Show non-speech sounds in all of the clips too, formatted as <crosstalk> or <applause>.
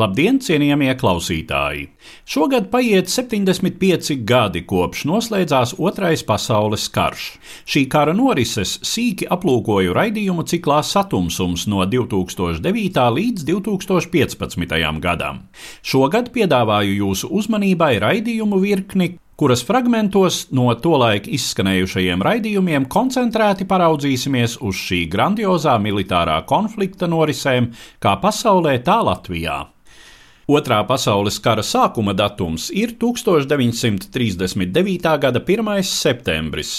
Labdien, cienījamie klausītāji! Šogad paiet 75 gadi kopš noslēdzās Otrais pasaules karš. Šī kara norises sīki aplūkoju raidījumu ciklā Satumsums no 2009. līdz 2015. gadam. Šogad piedāvāju jūsu uzmanībai raidījumu virkni, kuras fragmentos no tolaik izskanējušajiem raidījumiem koncentrēti paraudzīsimies uz šī grandiozā militārā konflikta norisēm kā pasaulē, tā Latvijā. Otrā pasaules kara sākuma datums ir 1939. gada 1. septembris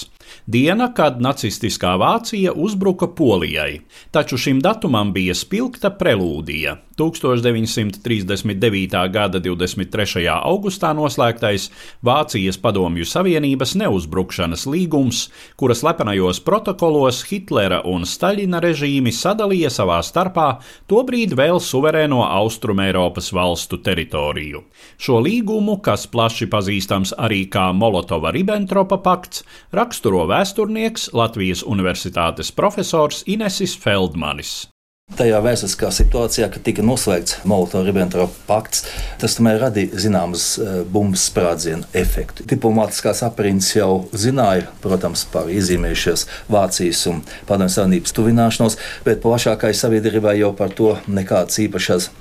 diena, kad nacistiskā Vācija uzbruka Polijai, taču šim datumam bija spilgta prelūdija. 1939. gada 23. augustā noslēgtais Vācijas Padomju Savienības neuzbrukšanas līgums, kura slepenajos protokolos Hitlera un Staļina režīmi sadalīja savā starpā tobrīd vēl suverēno Austrumēropas valstu teritoriju. Šo līgumu, kas plaši pazīstams arī kā Molotova-Ribbentropa pakts, raksturo vēsturnieks Latvijas Universitātes profesors Inesis Feldmanis. Tajā vēsturiskā situācijā, kad tika noslēgts Molotov-Ribbentrop pakts, tas tomēr radīja zināmas eh, bumbas sprādzienu efektu. Diplomātiskās aprindas jau zināja, protams, par izzīmējušās Vācijas un Padomju Savienības tuvināšanos, bet plašākai sabiedrībai jau par to nekādas īpašas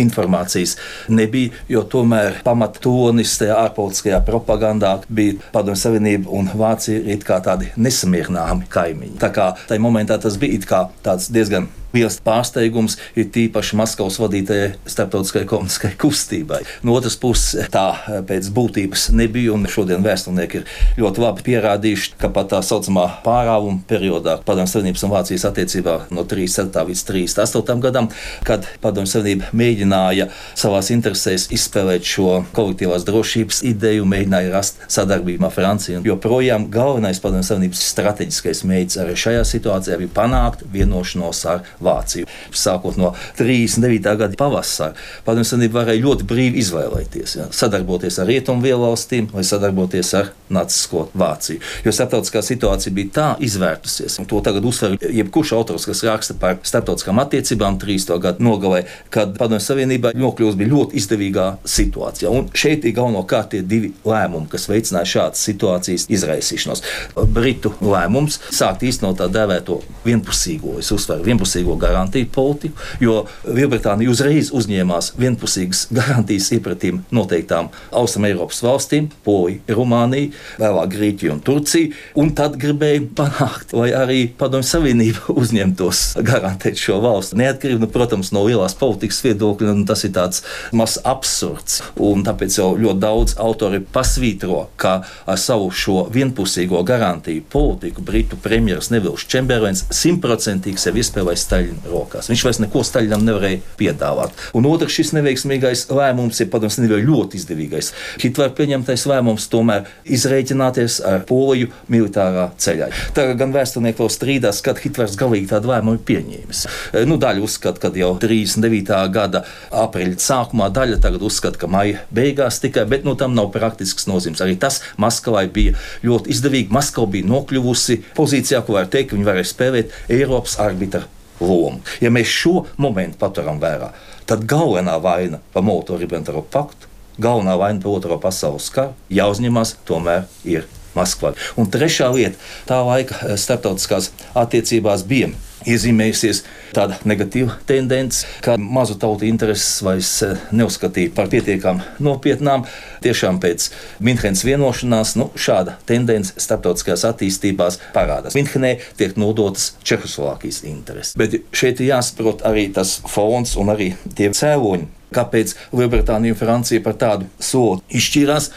informācijas nebija, jo tomēr pamattonis tajā ārpolitiskajā propagandā bija Padomju Savienība un Vācija ir kā tādi nesamierināmi kaimiņi. Tā kā tajā momentā tas bija diezgan liels pārsteigums ir tīpaši Maskavas vadītajai starptautiskajai komunistiskajai kustībai. No otras puses, tā eh, pēc būtības nebija, un šodien vēsturnieki ir ļoti labi pierādījuši, ka pat tā saucamā pārāvuma periodā Padomju Savienības un Vācijas attiecībā no 37. līdz 38. gadam, kad Padomju Savienība mēģināja savās interesēs izspēlēt šo kolektīvās drošības ideju, mēģināja rast sadarbību ar Franciju. Joprojām galvenais Padomju Savienības strateģiskais mērķis arī šajā situācijā bija panākt vienošanos ar Vāciju. Sākot no 39. gada pavasara, Padomju Savienība varēja ļoti brīvi izvēlēties, ja, sadarboties ar rietumu valstīm vai sadarboties ar Nacisko Vāciju. Jo starptautiskā situācija bija tā izvērtusies, un to tagad uzsver jebkurš autors, kas raksta par starptautiskām attiecībām 30. gadu nogalē, kad Padomju Savienība nokļūst bija ļoti izdevīgā situācijā. Un šeit ir galvenokārt tie divi lēmumi, kas veicināja šādas situācijas izraisīšanos. Britu lēmums sākt īstenot tā dēvēto vienpusīgo, es uzsveru, vienpusīgo vienpusīgo garantiju politiku, jo Lielbritānija uzreiz uzņēmās vienpusīgas garantijas iepratīm noteiktām Austrumēropas valstīm, Polija, Rumānija, vēlāk Grieķija un Turcija, un tad gribēja panākt, lai arī Padomju Savienība <laughs> uzņemtos garantēt šo valstu. Neatkarīgi, nu, protams, no lielās politikas viedokļa, un tas ir tāds mazs absurds. Un tāpēc jau ļoti daudz autori pasvītro, ka ar savu šo vienpusīgo garantiju politiku Britu premjerministrs Nevils Čemberlens simtprocentīgi sev izspēlēs Staļina rokās. Viņš vairs neko Staļinam nevarēja piedāvāt. Un otrs, šis neveiksmīgais lēmums ir padoms nevienmēr ļoti izdevīgais. Hitlera pieņemtais lēmums tomēr izreikināties ar Poliju militārā ceļā. Tagad gan vēsturnieki vēl strīdās, kad Hitlers galīgi tādu lēmumu ir pieņēmis. E, nu, daļa uzskata, ka jau 39. gada aprīļa sākumā, daļa tagad uzskata, ka maija beigās tikai, bet nu, tam nav praktisks nozīmes. Arī tas Maskavai bija ļoti izdevīgi. Maskava bija nokļuvusi pozīcijā, ko var teikt, ka viņi varēja spēlēt Eiropas arbitra lomu. Ja mēs šo momentu paturam vērā, tad galvenā vaina par Molotov-Ribbentrop paktu, galvenā vaina par Otro pasaules karu jāuzņemas tomēr ir Maskvā. Un trešā lieta, tā laika eh, starptautiskās attiecībās bija iezīmējusies tāda negatīva tendence, ka mazu tautu intereses vairs eh, neuzskatīja par pietiekami nopietnām. Tiešām pēc Minhenes vienošanās nu, šāda tendence starptautiskajās attīstībās parādās. Minhenē tiek nodotas Čehoslovākijas intereses. Bet šeit ir jāsaprot arī tas fons un arī tie cēloņi, kāpēc Lielbritānija un Francija par tādu soli izšķīrās.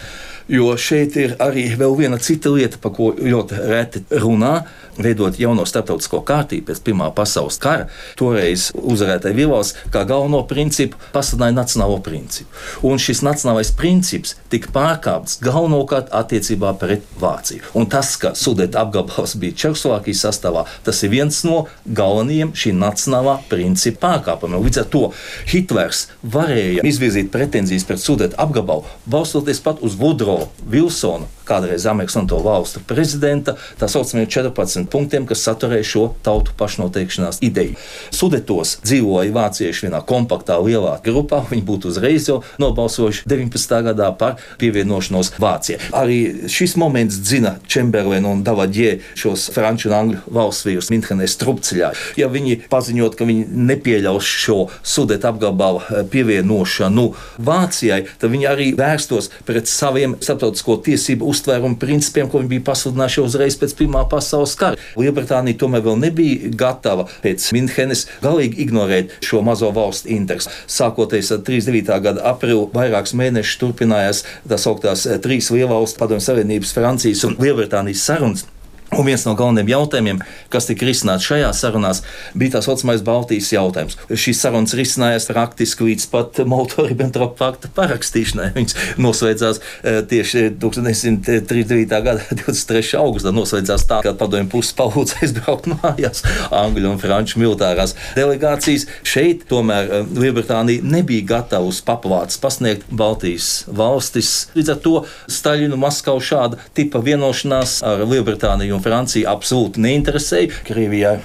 Jo šeit ir arī viena cita lieta, par ko ļoti reti runā veidot jauno starptautisko kārtību pēc Pirmā pasaules kara, toreiz uzvarētāji Vilvals kā galveno principu pasludināja nacionālo principu. Un šis nacionālais princips tika pārkāpts galvenokārt attiecībā pret Vāciju. Un tas, ka Sudeta apgabals bija Čehoslovākijas sastāvā, tas ir viens no galvenajiem šī nacionālā principa pārkāpumiem. Līdz ar to Hitlers varēja izvirzīt pretenzijas pret Sudeta apgabalu, balstoties pat uz Vudro Vilsonu, kādreiz Amerikas un to valstu prezidenta, tā saucamie 14 desmit punktiem, kas saturēja šo tautu pašnoteikšanās ideju. Sudetos dzīvoja vācieši vienā kompaktā, lielā grupā. Viņi būtu uzreiz jau nobalsojuši 19. gadā par pievienošanos Vācijai. Arī šis moments dzina Čemberlinu un Davadjē šos franču un angļu valsts vīrus Minhenē strupceļā. Ja viņi paziņot, ka viņi nepieļaus šo Sudetu apgabalu eh, pievienošanu Vācijai, tad viņi arī vērstos pret saviem starptautisko tiesību uztvērumu principiem, ko viņi bija pasludinājuši uzreiz pēc Pirmā pasaules kara. Lielbritānija tomēr vēl nebija gatava pēc Minhenes galīgi ignorēt šo mazo valstu interesu. Sākoties ar 39. gada aprīli, vairākus mēnešus turpinājās tā sauktās eh, trīs lielvalstu padomju savienības, Francijas un Lielbritānijas sarunas. Un viens no galvenajiem jautājumiem, kas tika risināts šajās sarunās, bija tā saucamais Baltijas jautājums. Šīs sarunas risinājās praktiski līdz pat Molto-Ribbentrop pakta parakstīšanai. Viņas noslēdzās eh, tieši 1939. gada <laughs> 23. augustā. Noslēdzās tā, ka padomju puses palūdza aizbraukt <laughs> mājās Angļu un Franču militārās delegācijas. Šeit tomēr eh, Lielbritānija nebija gatava uz papavāts pasniegt Baltijas valstis. Līdz ar to Staļinu Maskavu šāda tipa vienošanās ar Lielbritāniju Francija absolūti neinteresēja. Krievijai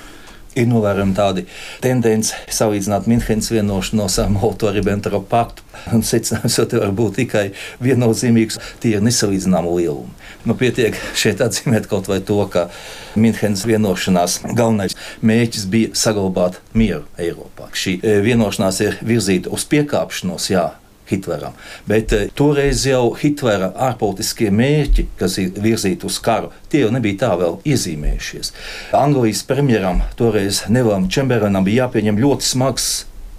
ir novērojama tāda tendence salīdzināt Minhenes vienošanos ar Molto-Ribbentrop paktu. Secinājums jau var būt tikai viennozīmīgs, tie ir nesalīdzināmi lielumi. Nu, pietiek šeit atzīmēt kaut vai to, ka Minhenes vienošanās galvenais mērķis bija saglabāt mieru Eiropā. Šī eh, vienošanās ir virzīta uz piekāpšanos, jā, Hitleram. Bet uh, toreiz jau Hitlera ārpolitiskie mērķi, kas ir virzīti uz karu, tie jau nebija tā vēl iezīmējušies. Anglijas premjeram toreiz Nevam Čemberenam bija jāpieņem ļoti smags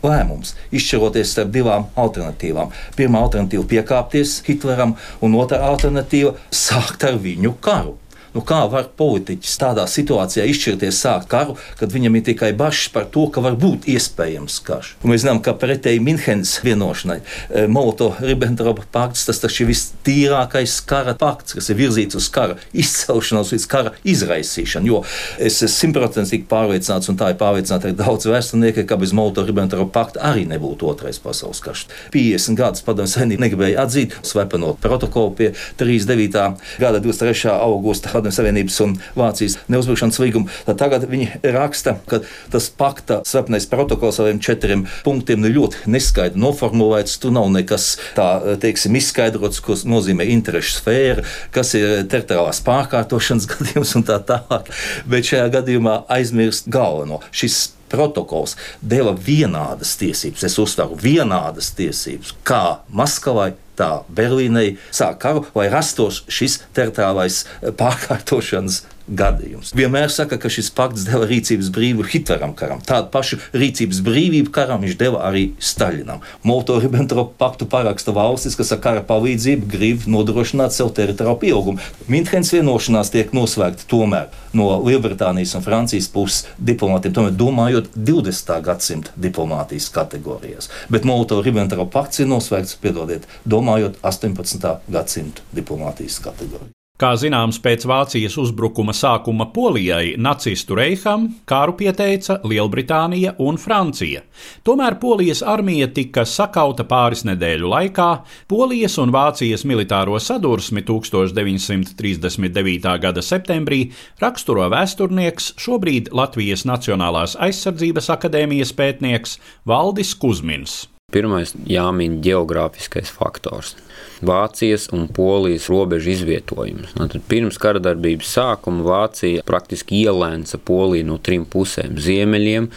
lēmums, izšķiroties starp divām alternatīvām. Pirmā alternatīva - piekāpties Hitleram, un otrā alternatīva - sākt ar viņu karu. Nu, kā var politiķis tādā situācijā izšķirties sākt karu, kad viņam ir tikai bažas par to, ka var būt iespējams karš? Mēs zinām, ka pretēji Minhenes vienošanai eh, Moloto-Ribbentropa pakts tas ir vistīrākais kara pakts, kas ir virzīts uz kara izcelšanos, līdz kara izraisīšanu. Jo es esmu simtprocentīgi pārliecināts, un tā ir pārliecināta arī daudz vēsturnieki, ka bez Moloto-Ribbentropa pakta arī nebūtu otrais pasaules karš. 50 gadus padomju savienība negribēja atzīt slepenot protokolu pie 39. gada 23. augusta Padomju Savienības un Vācijas neuzbrukšanas līgumu. Tad tagad viņi raksta, ka tas pakta slepnais protokols saviem četriem punktiem ir ļoti neskaidri noformulēts. Tur nav nekas tā, teiksim, izskaidrots, ko nozīmē interešu sfēra, kas ir teritoriālās pārkārtošanas gadījums un tā tālāk. Bet šajā gadījumā aizmirst galveno. Šis protokols deva vienādas tiesības, es uzsveru vienādas tiesības, kā Maskavai, tā Berlīnai sāk karu, lai rastos šis teritoriālais pārkārtošanas gadījums. Vienmēr saka, ka šis pakts deva rīcības brīvību Hitleram karam. Tādu pašu rīcības brīvību karam viņš deva arī Staļinam. Molto-Ribbentrop paktu paraksta valstis, kas ar kara palīdzību grib nodrošināt sev teritoriālu pieaugumu. Minhenes vienošanās tiek noslēgta tomēr no Lielbritānijas un Francijas puses diplomātiem, tomēr domājot 20. gadsimta diplomātijas kategorijās. Bet Molto-Ribbentrop pakts ir noslēgts, piedodiet, domājot 18. gadsimta diplomātijas kategorijā. Kā zināms, pēc Vācijas uzbrukuma sākuma Polijai nacistu reiham kāru pieteica Lielbritānija un Francija. Tomēr Polijas armija tika sakauta pāris nedēļu laikā. Polijas un Vācijas militāro sadursmi 1939. gada septembrī raksturo vēsturnieks, šobrīd Latvijas Nacionālās aizsardzības akadēmijas pētnieks Valdis Kusmins. Pirmais jāmin geogrāfiskais faktors. Vācijas un Polijas robežu izvietojums. Nu, tad pirms kara darbības sākuma Vācija praktiski ielēca Poliju no trim pusēm - ziemeļiem,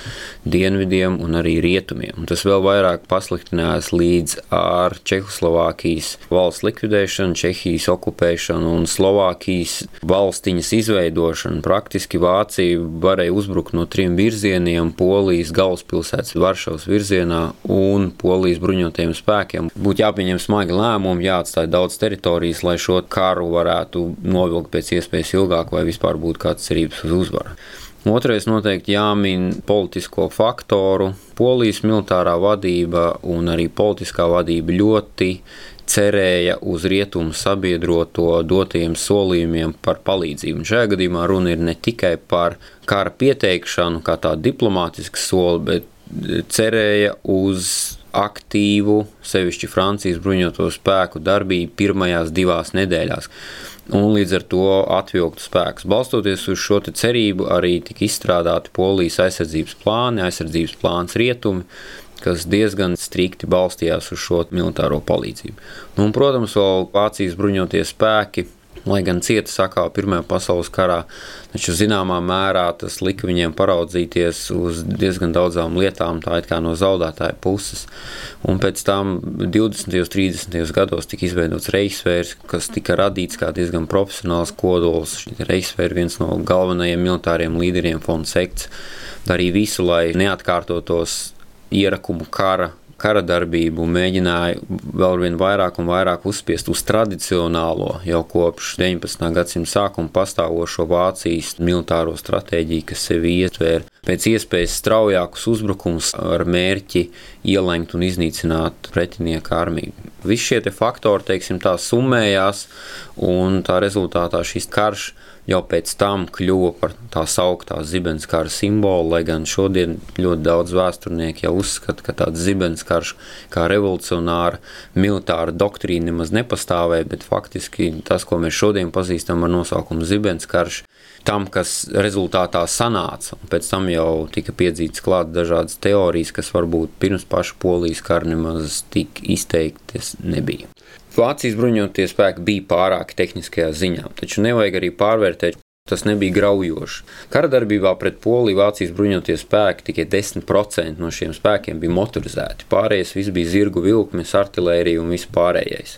dienvidiem un arī rietumiem. Un tas vēl vairāk pasliktinājās līdz ar Čehoslovākijas valsts likvidēšanu, Čehijas okupēšanu un Slovākijas valstiņas izveidošanu. Praktiski Vācija varēja uzbrukt no trim virzieniem - Polijas galvaspilsētas Varšavas virzienā un Polijas bruņotajiem spēkiem. Būtu jāpieņem smagi lēmumi, jāatstāj daudz teritorijas, lai šo karu varētu novilkt pēc iespējas ilgāk, vai vispār būtu kāds cerības uz uzvaru. Otrais noteikti jāmin politisko faktoru. Polijas militārā vadība un arī politiskā vadība ļoti cerēja uz rietumu sabiedroto dotajiem solījumiem par palīdzību. Un šajā gadījumā runa ir ne tikai par kara pieteikšanu, kā tādu diplomātisku soli, bet cerēja uz aktīvu, sevišķi Francijas bruņoto spēku darbību pirmajās divās nedēļās. Un līdz ar to atvilktu spēkus. Balstoties uz šo cerību, arī tika izstrādāti polijas aizsardzības plāni, aizsardzības plāns rietumi, kas diezgan strikti balstījās uz šo militāro palīdzību. Nu, un, protams, vēl Vācijas bruņotie spēki lai gan cieta sakā Pirmajā pasaules karā, taču zināmā mērā tas lika viņiem paraudzīties uz diezgan daudzām lietām, tā it kā no zaudētāja puses. Un pēc tam 20. un 30. gados tika izveidots Reichsvērs, kas tika radīts kā diezgan profesionāls kodols. Reichsvērs viens no galvenajiem militāriem līderiem Fonsekts darīja visu, lai neatkārtotos ierakumu kara kara darbību mēģināja vēl vien vairāk un vairāk uzspiest uz tradicionālo, jau kopš 19. gadsimta sākuma pastāvošo Vācijas militāro stratēģiju, kas sevi ietvēra pēc iespējas straujākus uzbrukumus ar mērķi ielenkt un iznīcināt pretinieku armiju. Visi šie faktori, teiksim, tā summējās, un tā rezultātā šis karš jau pēc tam kļuva par tā sauktā zibenskara simbolu, lai gan šodien ļoti daudz vēsturnieku jau uzskata, ka tāds zibenskars kā revolucionāra militāra doktrīna nemaz nepastāvēja, bet faktiski tas, ko mēs šodien pazīstam ar nosaukumu zibenskars, tam, kas rezultātā sanāca. Un pēc tam jau tika piedzīts klāt dažādas teorijas, kas varbūt pirms paša polijas kara nemaz tik izteiktas nebija. Vācijas bruņotie spēki bija pārāki tehniskajā ziņā, taču nevajag arī pārvērtēt. Tas nebija graujoši. Karadarbībā pret Poliju Vācijas bruņotie spēki tikai 10% no šiem spēkiem bija motorizēti. Pārējais viss bija zirgu vilkmes, artērija un viss pārējais.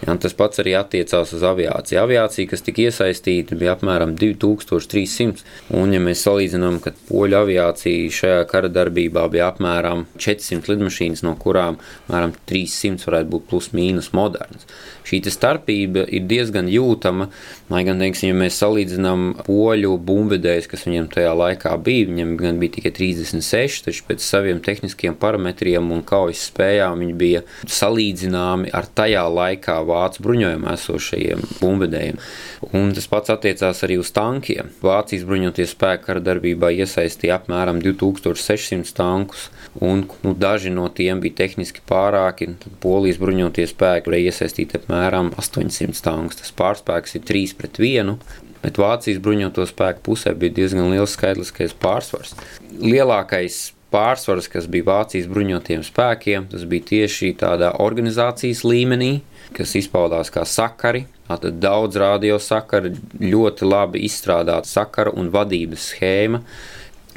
Ja, tas pats arī attiecās uz aviāciju. Aviācija, kas tika iesaistīta, bija apmēram 2300. Un, ja mēs salīdzinām, ka poļu aviācija šajā kara darbībā bija apmēram 400 lidmašīnas, no kurām apmēram 300 varētu būt plus mīnus modernas. Šī starpība ir diezgan jūtama, lai gan, teiksim, ja mēs salīdzinām poļu bumbvedējus, kas viņiem tajā laikā bija, viņiem gan bija tikai 36, taču pēc saviem tehniskiem parametriem un kaujas spējām viņi bija salīdzināmi ar tajā laikā vācu bruņojumā esošajiem bumbvedējiem. Un tas pats attiecās arī uz tankiem. Vācijas bruņotie spēki kara darbībā iesaistīja apmēram 2600 tankus, un nu, daži no tiem bija tehniski pārāki. Polijas bruņotie spēki varēja iesaistīt apmēram 800 tankus. Tas pārspēks ir 3 pret 1. Bet Vācijas bruņoto spēku pusē bija diezgan liels skaitliskais pārsvars. Lielākais pārsvars, kas bija Vācijas bruņotajiem spēkiem, tas bija tieši tādā organizācijas līmenī, kas izpaudās kā sakari. Tātad daudz radiosakaru, ļoti labi izstrādāta sakara un vadības schēma.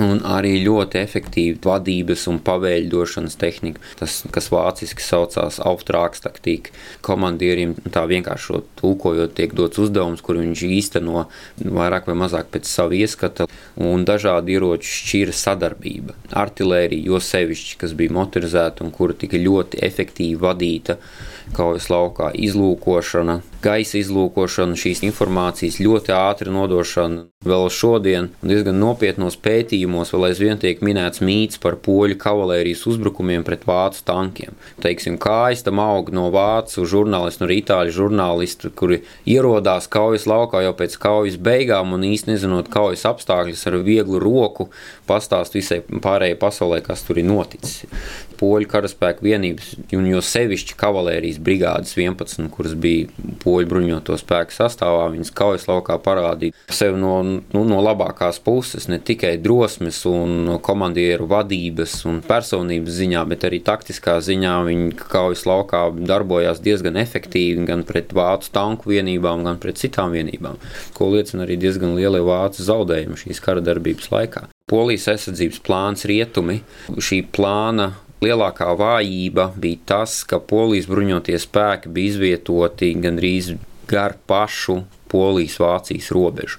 Un arī ļoti efektīva vadības un pavēļdošanas tehnika, tas, kas vāciski saucās auftrāks taktika. Komandierim tā vienkārši tulkojot, tiek dots uzdevums, kur viņš īsteno vairāk vai mazāk pēc sava ieskata, un dažādi ieroči šķira sadarbība. Artilērija, jo sevišķi, kas bija motorizēta un kura tika ļoti efektīvi vadīta kaujas laukā, izlūkošana, gaisa izlūkošana, šīs informācijas ļoti ātri nodošana. Vēl šodien diezgan nopietnos pētījumos vēl aizvien tiek minēts mīts par poļu kavalērijas uzbrukumiem pret vācu tankiem. Teiksim, kājas tam aug no vācu žurnālistu, no itāļu žurnālistu, kuri ierodās kaujas laukā jau pēc kaujas beigām un īsti nezinot kaujas apstākļus ar vieglu roku pastāst visai pārējai pasaulē, kas tur ir noticis poļu karaspēku vienības, un jo sevišķi kavalērijas brigādes 11, kuras bija poļu bruņoto spēku sastāvā. Viņas kaujas laukā parādīja sevi no, nu, no labākās puses, ne tikai drosmes un komandieru vadības un personības ziņā, bet arī taktiskā ziņā. Viņi kaujas laukā darbojās diezgan efektīvi gan pret vācu tanku vienībām, gan pret citām vienībām, ko liecina arī diezgan lielie vācu zaudējumi šīs kara darbības laikā. Polijas aizsardzības plāns rietumi. Šī plāna lielākā vājība bija tas, ka polijas bruņotie spēki bija izvietoti gandrīz gar pašu Polijas-Vācijas robežu.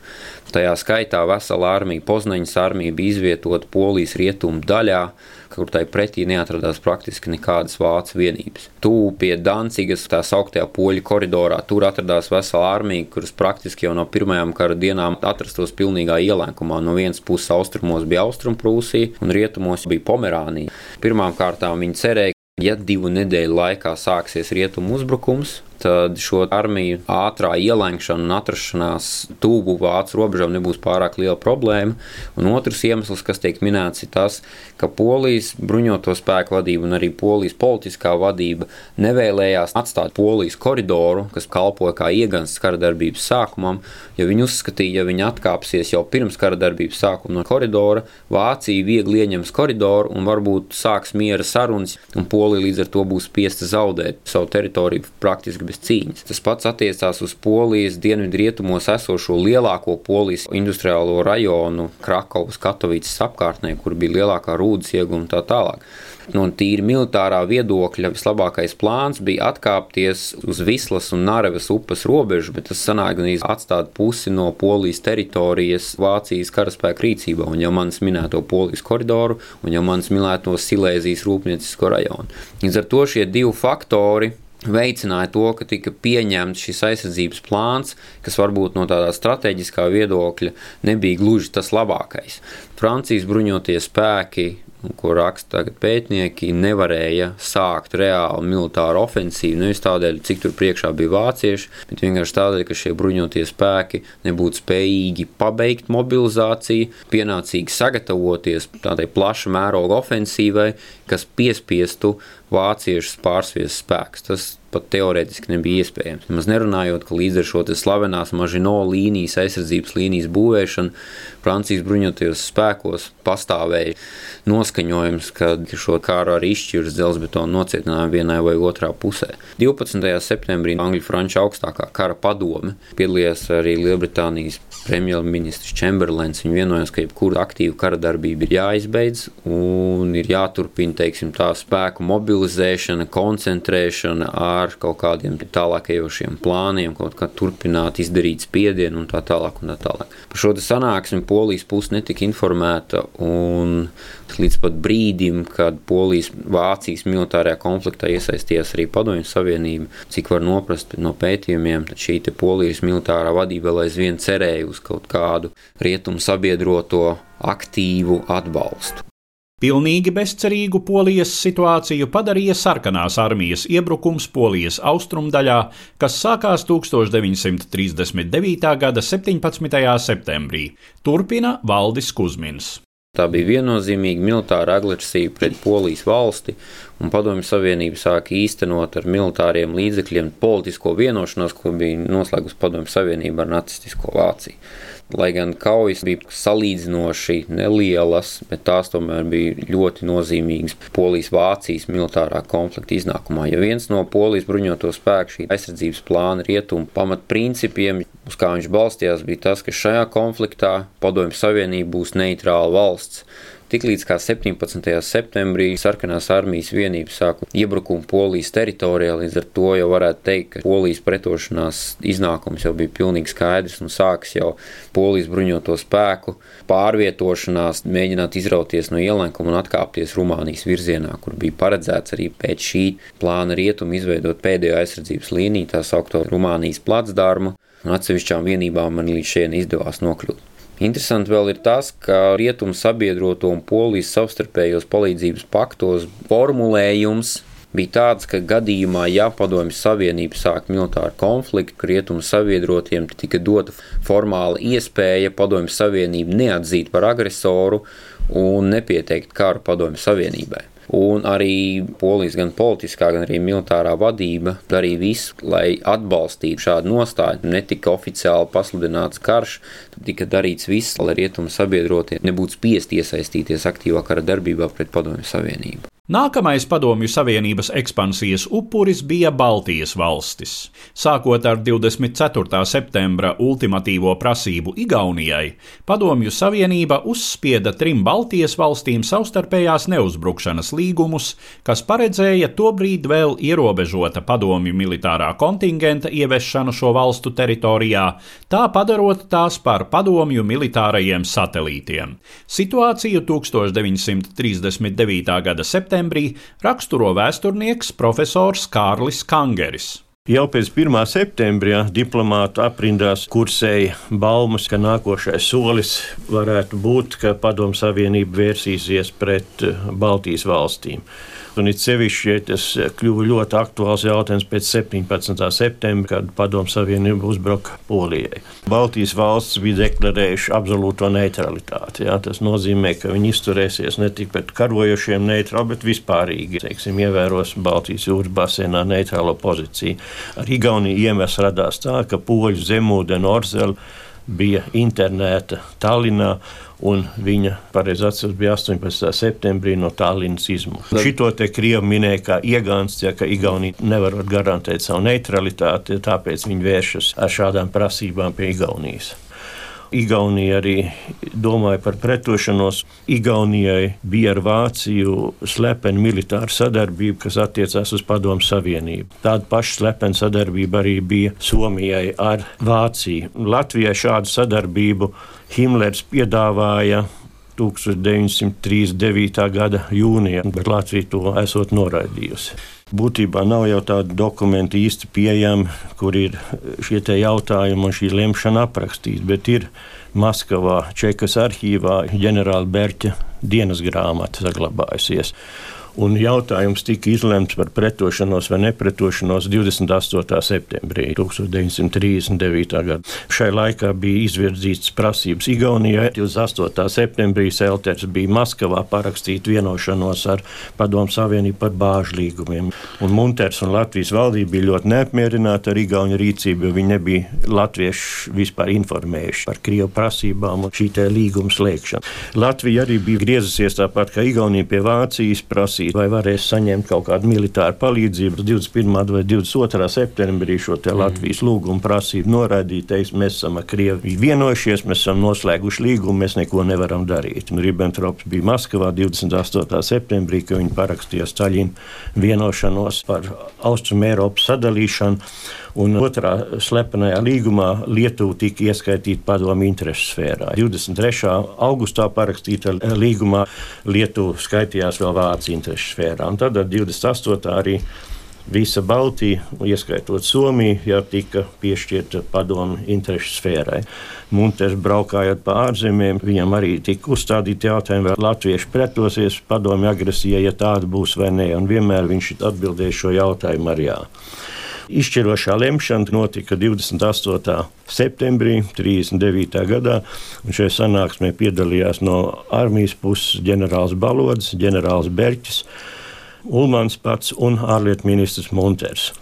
Tajā skaitā vesela armija, Poznaņas armija bija izvietota Polijas rietumu daļā, kur tai pretī neatradās praktiski nekādas vācu vienības. Tūlī pie Dancigas, tā sauktajā poļu koridorā, tur atradās vesela armija, kuras praktiski jau no pirmajām kara dienām atrastos pilnīgā ielēkumā. No vienas puses austrumos bija Austrumprūsija un rietumos bija Pomerānija. Pirmām kārtām viņi cerēja, Ja divu nedēļu laikā sāksies rietumu uzbrukums, tad šo armiju ātrā ielēkšana un atrašanās tuvu vācu robežām nebūs pārāk liela problēma. Un otrs iemesls, kas tiek minēts, ir tas, ka Polijas bruņoto spēku vadība un arī Polijas politiskā vadība nevēlējās atstāt Polijas koridoru, kas kalpoja kā iegansts kara darbības sākumam, jo viņi uzskatīja, ja viņi atkāpsies jau pirms kara darbības sākuma no koridora, Vācija viegli ieņems koridoru un varbūt sāks miera sarunas, un Polija līdz ar to būs spiesta zaudēt savu teritoriju praktiski bez cīņas. Tas pats attiecās uz Polijas dienvidrietumos esošo lielāko Polijas industriālo rajonu, Krakovas, Katovicas apkārtnē, kur bija lielākā rūdas ieguma tā tālāk. No tīri militārā viedokļa vislabākais plāns bija atkāpties uz Vislas un Nārevas upes robežu, bet tas sanāk gan atstāt pusi no Polijas teritorijas Vācijas karaspēka rīcībā, un jau manis minēto Polijas koridoru, un jau manis minēto Silēzijas rūpniecisko rajonu. Līdz ar to šie divi faktori veicināja to, ka tika pieņemts šis aizsardzības plāns, kas varbūt no tādā strateģiskā viedokļa nebija gluži tas labākais. Francijas bruņotie spēki ko raksta pētnieki, nevarēja sākt reāli militāru ofensīvu. Nevis tādēļ, cik tur priekšā bija vācieši, bet vienkārši tādēļ, ka šie bruņotie spēki nebūtu spējīgi pabeigt mobilizāciju, pienācīgi sagatavoties tādai plaša mēroga ofensīvai, kas piespiestu vāciešus pārsviest spēkus. Tas pat teorētiski nebija iespējams. Nemaz nerunājot, ka līdz ar šo slavenās mažino līnijas, aizsardzības līnijas būvēšanu Francijas bruņotajos spēkos pastāvēja noskaņojums, ka šo kāru arī izšķirs dzelzbetonu nocietinājumu vienai vai otrā pusē. 12. septembrī Angļu-Franču augstākā kara padome piedalījās arī Lielbritānijas premjerministrs Čemberlens. Vienojās, ka jebkura aktīva kara darbība ir jāizbeidz un ir jāturpina teiksim, tā spēku mobilizēšana, koncentrēšana ar kaut kādiem tālākajošiem plāniem, kaut kā turpināt izdarīt spiedienu un tā tālāk. Un tā tālāk. Par šo sanāksmi polijas puse netika informēta. Un līdz pat brīdim, kad Polijas Vācijas militārajā konfliktā iesaistījās arī Padomju Savienība, cik var noprast no pētījumiem, šī Polijas militārā vadība vēl aizvien cerēja uz kaut kādu rietumu sabiedroto aktīvu atbalstu. Pilnīgi bezcerīgu Polijas situāciju padarīja sarkanās armijas iebrukums Polijas austrumdaļā, kas sākās 1939. gada 17. septembrī. Turpina Valdis Kusmins. Tā bija viennozīmīga militāra agresija pret Polijas valsti, un Padomju Savienība sāka īstenot ar militāriem līdzekļiem politisko vienošanos, ko bija noslēgusi Padomju Savienība ar nacistisko Vāciju. Lai gan kaujas bija salīdzinoši nelielas, bet tās tomēr bija ļoti nozīmīgas Polijas-Vācijas militārā konflikta iznākumā. Ja viens no Polijas bruņoto spēku šī aizsardzības plāna rietumu pamatprincipiem, uz kā viņš balstījās, bija tas, ka šajā konfliktā Padomju Savienība būs neitrāla valsts Tiklīdz kā 17. septembrī sarkanās armijas vienības sāka iebrukumu Polijas teritorijā, līdz ar to jau varētu teikt, ka Polijas pretošanās iznākums jau bija pilnīgi skaidrs un sāks jau Polijas bruņoto spēku pārvietošanās, mēģināt izrauties no ielēkuma un atkāpties Rumānijas virzienā, kur bija paredzēts arī pēc šī plāna rietumu izveidot pēdējo aizsardzības līniju, tā saukto Rumānijas placdarmu, un atsevišķām vienībām man līdz šiem izdevās nokļūt. Interesanti vēl ir tas, ka rietumu sabiedroto un polijas savstarpējos palīdzības paktos formulējums bija tāds, ka gadījumā, ja Padomju Savienība sāk militāru konfliktu, rietumu sabiedrotiem tika dota formāla iespēja Padomju Savienību neatzīt par agresoru un nepieteikt karu Padomju Savienībai. Un arī polijas gan politiskā, gan arī militārā vadība darīja visu, lai atbalstītu šādu nostāju. Netika oficiāli pasludināts karš, tika darīts viss, lai rietumu sabiedrotie nebūtu spiesti iesaistīties aktīvā kara darbībā pret Padomju Savienību. Nākamais Padomju Savienības ekspansijas upuris bija Baltijas valstis. Sākot ar 24. septembra ultimatīvo prasību Igaunijai, Padomju Savienība uzspieda trim Baltijas valstīm savstarpējās neuzbrukšanas līgumus, kas paredzēja tobrīd vēl ierobežota padomju militārā kontingenta ieviešanu šo valstu teritorijā, tā padarot tās par padomju militārajiem satelītiem. Situāciju 1939. gada septembrī septembrī raksturo vēsturnieks profesors Kārlis Kangeris. Jau pēc 1. septembrī diplomātu aprindās kursēja baumas, ka nākošais solis varētu būt, ka Padomu Savienība vērsīsies pret Baltijas valstīm. Un it sevišķi, ja tas kļuva ļoti aktuāls jautājums pēc 17. septembra, kad Padomu Savienība uzbruka Polijai. Baltijas valsts bija deklarējuši absolūto neutralitāti. Jā. Tas nozīmē, ka viņi izturēsies ne tikai pret karojošiem neitrāli, bet vispārīgi teiksim, ievēros Baltijas jūras basēnā neitrālo pozīciju. Ar Igauniju iemesls radās tā, ka poļu zemūdeni Orzela bija internēta Tallinā un viņa, pareizi atceros, bija 18. septembrī no Tallinas izmuša. Šito te Krievi minēja kā iegāns, ja, ka Igaunija nevar garantēt savu neutralitāti, tāpēc viņi vēršas ar šādām prasībām pie Igaunijas. Igaunija arī domāja par pretošanos. Igaunijai bija ar Vāciju slepena militāra sadarbība, kas attiecās uz Padomu Savienību. Tāda paša slepena sadarbība arī bija Somijai ar Vāciju. Latvijai šādu sadarbību Himlers piedāvāja 1939. gada jūnijā, bet Latvija to esot noraidījusi. Būtībā nav jau tādi dokumenti īsti pieejami, kur ir šie jautājumi un šī lemšana aprakstīta, bet ir Maskavā, Čekas arhīvā ģenerāla Berķa dienas grāmata saglabājusies un jautājums tika izlemts par pretošanos vai nepretošanos 28. septembrī 1939. gadā. Šai laikā bija izvirzītas prasības Igaunijai. 28. septembrī Selters bija Maskavā parakstīt vienošanos ar Padomu Savienību par bāžu līgumiem. Un Munters un Latvijas valdība bija ļoti neapmierināti ar Igauniju rīcību, jo viņi nebija latvieši vispār informējuši par Krievu prasībām un šī līguma slēgšanu. Latvija arī bija griezusies tāpat kā Igaunija pie Vācijas prasības prasīt, vai varēs saņemt kaut kādu militāru palīdzību. 21. vai 22. septembrī šo mm. Latvijas lūgumu prasību noraidīt, teiks, mēs esam ar Krieviju vienojušies, mēs esam noslēguši līgumu, mēs neko nevaram darīt. Un Ribbentrops bija Maskavā 28. septembrī, kad viņi parakstīja Staļina vienošanos par Austrumu Eiropas sadalīšanu. Un otrā slepenajā līgumā Lietuva tika ieskaitīta padomu interesu sfērā. 23. augustā parakstīta līgumā Lietuva skaitījās vēl Vācijas interesu sfērā. Un tad ar 28. arī visa Baltija, ieskaitot Somiju, jau tika piešķirta padomu interesu sfērai. Munters braukājot pa ārzemēm, viņam arī tika uzstādīti jautājumi, vai latvieši pretosies padomu agresijai, ja tāda būs vai nē. Un vienmēr viņš atbildēja šo jautājumu ar jā. Izšķirošā lemšana notika 28. septembrī 39. gadā, un šajā sanāksmē piedalījās no armijas puses ģenerālis Balods, ģenerālis Berķis, Ulmans pats un ārlietu ministrs Munters.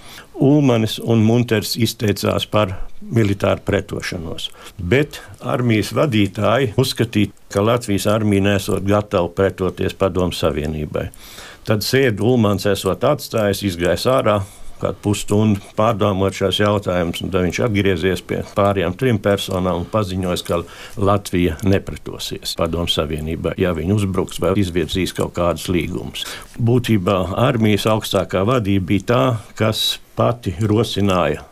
Ulmanis un Munters izteicās par militāru pretošanos, bet armijas vadītāji uzskatīja, ka Latvijas armija nesot gatava pretoties Padomu Savienībai. Tad sēdi Ulmans esot atstājis, izgājis ārā, kādu pusstundu pārdomāt šos jautājumus. Tad viņš atgriezies pie pārējām trim personām un paziņoja, ka Latvija nepretosies Padomu Savienībai, ja viņi uzbruks vai izvirzīs kaut kādus līgumus. Būtībā armijas augstākā vadība bija tā, kas pati rosināja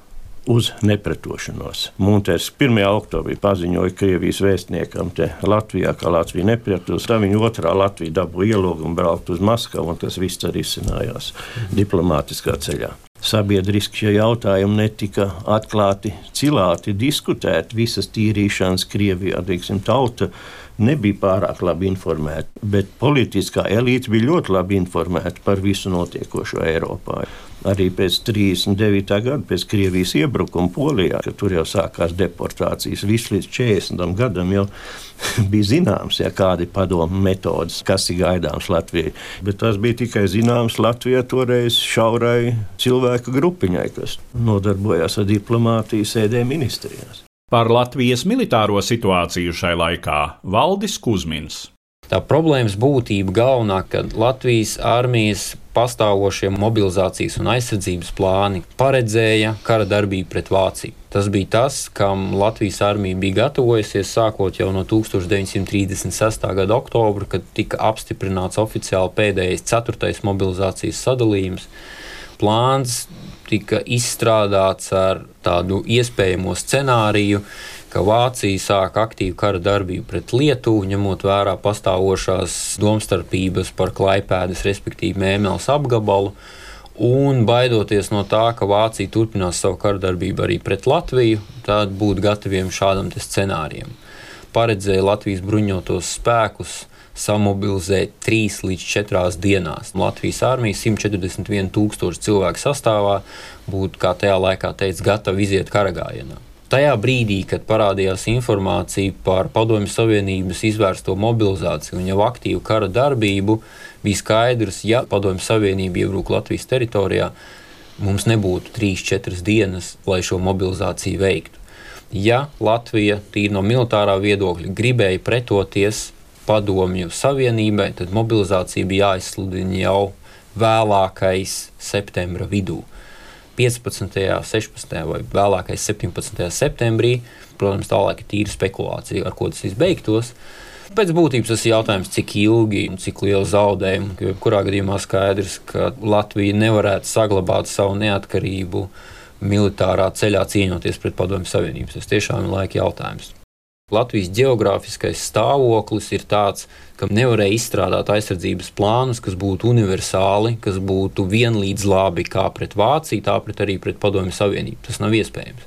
uz nepretošanos. Munters 1. oktobrī paziņoja Krievijas vēstniekam Latvijā, ka Latvija nepretos. Tā viņa otrā Latvija dabūja ielūgumu braukt uz Maskavu, un tas viss arī izcinājās diplomātiskā ceļā. Sabiedriski šie jautājumi netika atklāti, cilāti, diskutēti. Visas tīrīšanas Krievijā, teiksim, tauta nebija pārāk labi informēta, bet politiskā elite bija ļoti labi informēta par visu notiekošo Eiropā. Arī pēc 39. gada, pēc Krievijas iebrukuma Polijā, kad tur jau sākās deportācijas, viss līdz 40. gadam jau <laughs> bija zināms, ja kādi padomu metodas, kas ir gaidāms Latvijai. Bet tas bija tikai zināms Latvijai toreiz šaurai cilvēku grupiņai, kas nodarbojās ar diplomātiju sēdē ministrijās. Par Latvijas militāro situāciju šai laikā Valdis Kusmins. Tā problēmas būtība galvenā, ka Latvijas armijas pastāvošie mobilizācijas un aizsardzības plāni paredzēja kara darbību pret Vāciju. Tas bija tas, kam Latvijas armija bija gatavojusies sākot jau no 1936. gada oktobra, kad tika apstiprināts oficiāli pēdējais ceturtais mobilizācijas sadalījums. Plāns tika izstrādāts ar tādu iespējamo scenāriju, ka Vācija sāk aktīvu kara darbību pret Lietuvu, ņemot vērā pastāvošās domstarpības par Klaipēdas, respektīvi Mēneles apgabalu. Un baidoties no tā, ka Vācija turpinās savu kardarbību arī pret Latviju, tad būt gataviem šādam scenārijam. Paredzēja Latvijas bruņotos spēkus samobilizēt 3 līdz 4 dienās. Latvijas armija 141 tūkstoši cilvēku sastāvā būtu, kā tajā laikā teica, gatava iziet karagājienā. Tajā brīdī, kad parādījās informācija par Padomju Savienības izvērsto mobilizāciju un jau aktīvu kara darbību, bija skaidrs, ja Padomju Savienība iebrūk Latvijas teritorijā, mums nebūtu 3-4 dienas, lai šo mobilizāciju veiktu. Ja Latvija tīri no militārā viedokļa gribēja pretoties Padomju Savienībai, tad mobilizācija bija jāizsludina jau vēlākais septembra vidū. 15., 16. vai vēlākais 17. septembrī. Protams, tālāk ir tīra spekulācija, ar ko tas izbeigtos. Pēc būtības tas ir jautājums, cik ilgi un cik liela zaudējuma. Jebkurā gadījumā skaidrs, ka Latvija nevarētu saglabāt savu neatkarību militārā ceļā cīnoties pret Padomju Savienību. Tas tiešām ir laika jautājums. Latvijas geogrāfiskais stāvoklis ir tāds, ka nevarēja izstrādāt aizsardzības plānus, kas būtu universāli, kas būtu vienlīdz labi kā pret Vāciju, tā pret arī pret Padomju Savienību. Tas nav iespējams.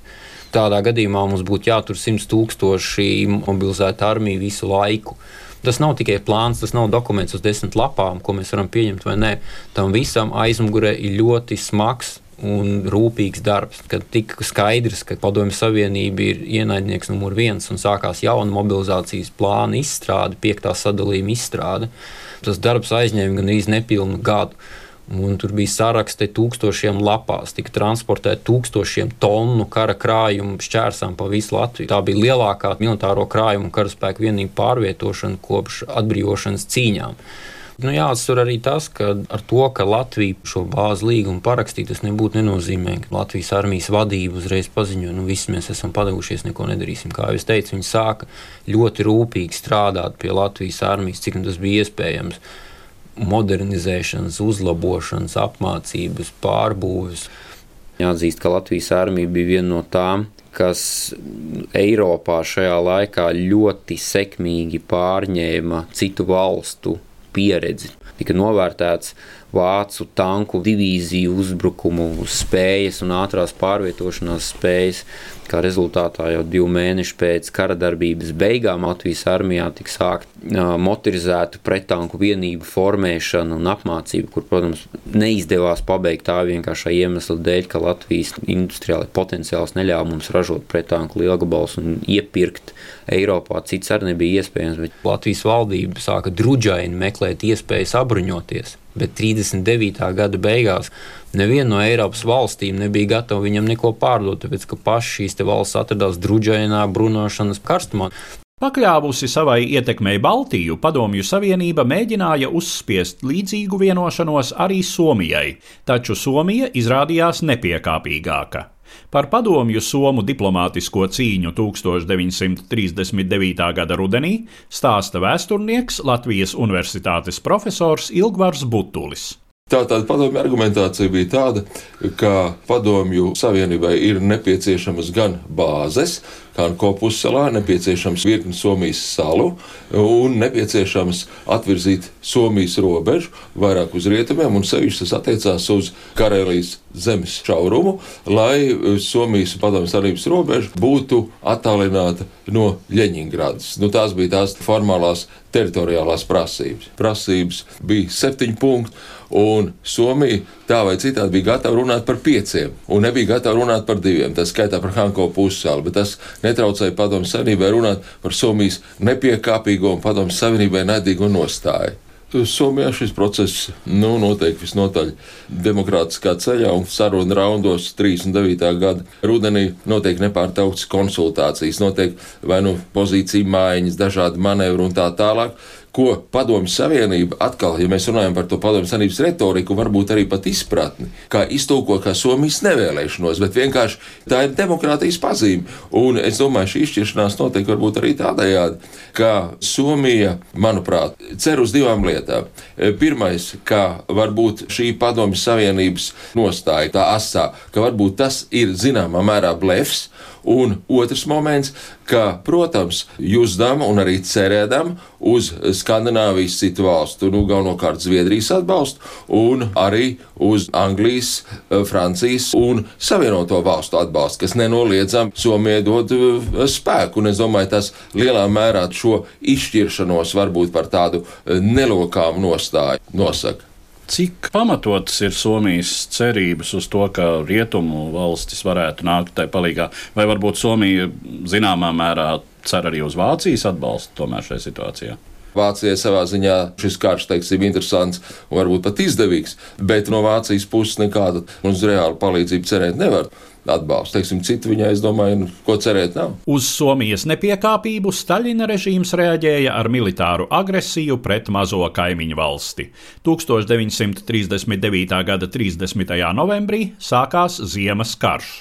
Tādā gadījumā mums būtu jātur 100 tūkstoši mobilizēta armija visu laiku. Tas nav tikai plāns, tas nav dokuments uz desmit lapām, ko mēs varam pieņemt vai nē. Tam visam aizmugurē ir ļoti smags un rūpīgs darbs. Kad tika skaidrs, ka Padomju Savienība ir ienaidnieks numur viens un sākās jauna mobilizācijas plāna izstrāde, piektā sadalījuma izstrāde, tas darbs aizņēma gandrīz nepilnu gadu. Un tur bija saraksti tūkstošiem lapās, tika transportēti tūkstošiem tonu kara krājumu šķērsām pa visu Latviju. Tā bija lielākā militāro krājumu karaspēku vienību pārvietošana kopš atbrīvošanas cīņām. Nu, jāatcer arī tas, ka ar to, ka Latvija šo bāzi līgumu parakstīja, tas nebūtu nenozīmē, ka Latvijas armijas vadība uzreiz paziņoja, nu visi mēs esam padevušies, neko nedarīsim. Kā jau teicu, viņi sāka ļoti rūpīgi strādāt pie Latvijas armijas, cik tas bija iespējams. Modernizēšanas, uzlabošanas, apmācības, pārbūves. Jāatzīst, ka Latvijas armija bija viena no tām, kas Eiropā šajā laikā ļoti sekmīgi pārņēma citu valstu pieredzi. Tika novērtēts vācu tanku divīziju uzbrukumu spējas un ātrās pārvietošanās spējas. Kā rezultātā jau divu mēnešu pēc kara darbības beigām Latvijas armijā tika sākta motorizētu pretanku vienību formēšana un apmācība, kur, protams, neizdevās pabeigt tā vienkāršā iemesla dēļ, ka Latvijas industriālai potenciāls neļāva mums ražot pretanku lielgabalus un iepirkt Eiropā. Cits arī nebija iespējams, bet Latvijas valdība sāka druģaini meklēt iespējas apbruņoties bet 39. gada beigās neviena no Eiropas valstīm nebija gatava viņam neko pārdot, tāpēc ka pašas šīs valsts atradās druģainā bruņošanas karstumā. Pakļāvusi savai ietekmei Baltiju, Padomju Savienība mēģināja uzspiest līdzīgu vienošanos arī Somijai, taču Somija izrādījās nepiekāpīgāka. Par padomju Somu diplomātisko cīņu 1939. gada rudenī stāsta vēsturnieks Latvijas Universitātes profesors Ilgvars Butulis. Tātad padomju argumentācija bija tāda, ka padomju savienībai ir nepieciešamas gan bāzes, kā Kopusselā, nepieciešams virkni Somijas salu un nepieciešams atvirzīt Somijas robežu vairāk uz rietumiem, un sevišķi tas attiecās uz Karelijas zemes šaurumu, lai Somijas padomju savienības robeža būtu attālināta no Ļeņingradas. Nu, tās bija tās formālās teritoriālās prasības. Prasības bija septiņi punkti Un Somija tā vai citādi bija gatava runāt par pieciem, un nebija gatava runāt par diviem. Tas skaitā par Hanko pussali, bet tas netraucēja Padomu Savienībai runāt par Somijas nepiekāpīgo un Padomu Savienībai nedīgo nostāju. Somijā šis process nu, notiek visnotaļ demokrātiskā ceļā, un sarunu raundos 39. gada rudenī notiek nepārtrauktas konsultācijas, notiek vai nu pozīcija mājiņas, dažādi manevri un tā tālāk ko Padomju Savienība atkal, ja mēs runājam par to Padomju Savienības retoriku, varbūt arī pat izpratni, kā iztūko kā Somijas nevēlēšanos, bet vienkārši tā ir demokrātijas pazīme. Un es domāju, šī izšķiršanās notiek varbūt arī tādējādi, ka Somija, manuprāt, cer uz divām lietām. Pirmais, ka varbūt šī Padomju Savienības nostāja tā asā, ka varbūt tas ir zināmā mērā blefs, Un otrs moments, ka, protams, jūzdam un arī cerēdam uz Skandināvijas citu valstu, nu, galvenokārt Zviedrijas atbalstu, un arī uz Anglijas, eh, Francijas un Savienoto valstu atbalstu, kas nenoliedzami Somijai dod eh, spēku. Un es domāju, tas lielā mērā šo izšķiršanos varbūt par tādu eh, nelokāmu nostāju nosaka. Cik pamatotas ir Somijas cerības uz to, ka rietumu valstis varētu nākt tai palīdzīgā, vai varbūt Somija zināmā mērā cer arī uz Vācijas atbalstu tomēr šajā situācijā? Vācijai savā ziņā šis karš, teiksim, interesants un varbūt pat izdevīgs, bet no Vācijas puses nekāda uz reālu palīdzību cerēt nevar atbalstu. Teiksim, citu viņai, es domāju, nu, ko cerēt nav. Uz Somijas nepiekāpību Staļina režīms reaģēja ar militāru agresiju pret mazo kaimiņu valsti. 1939. gada 30. novembrī sākās Ziemas karš.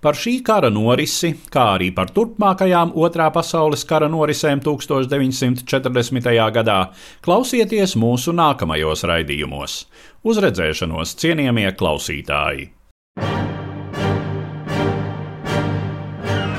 Par šī kara norisi, kā arī par turpmākajām Otrā pasaules kara norisēm 1940. gadā, klausieties mūsu nākamajos raidījumos. Uz redzēšanos, cienījamie klausītāji!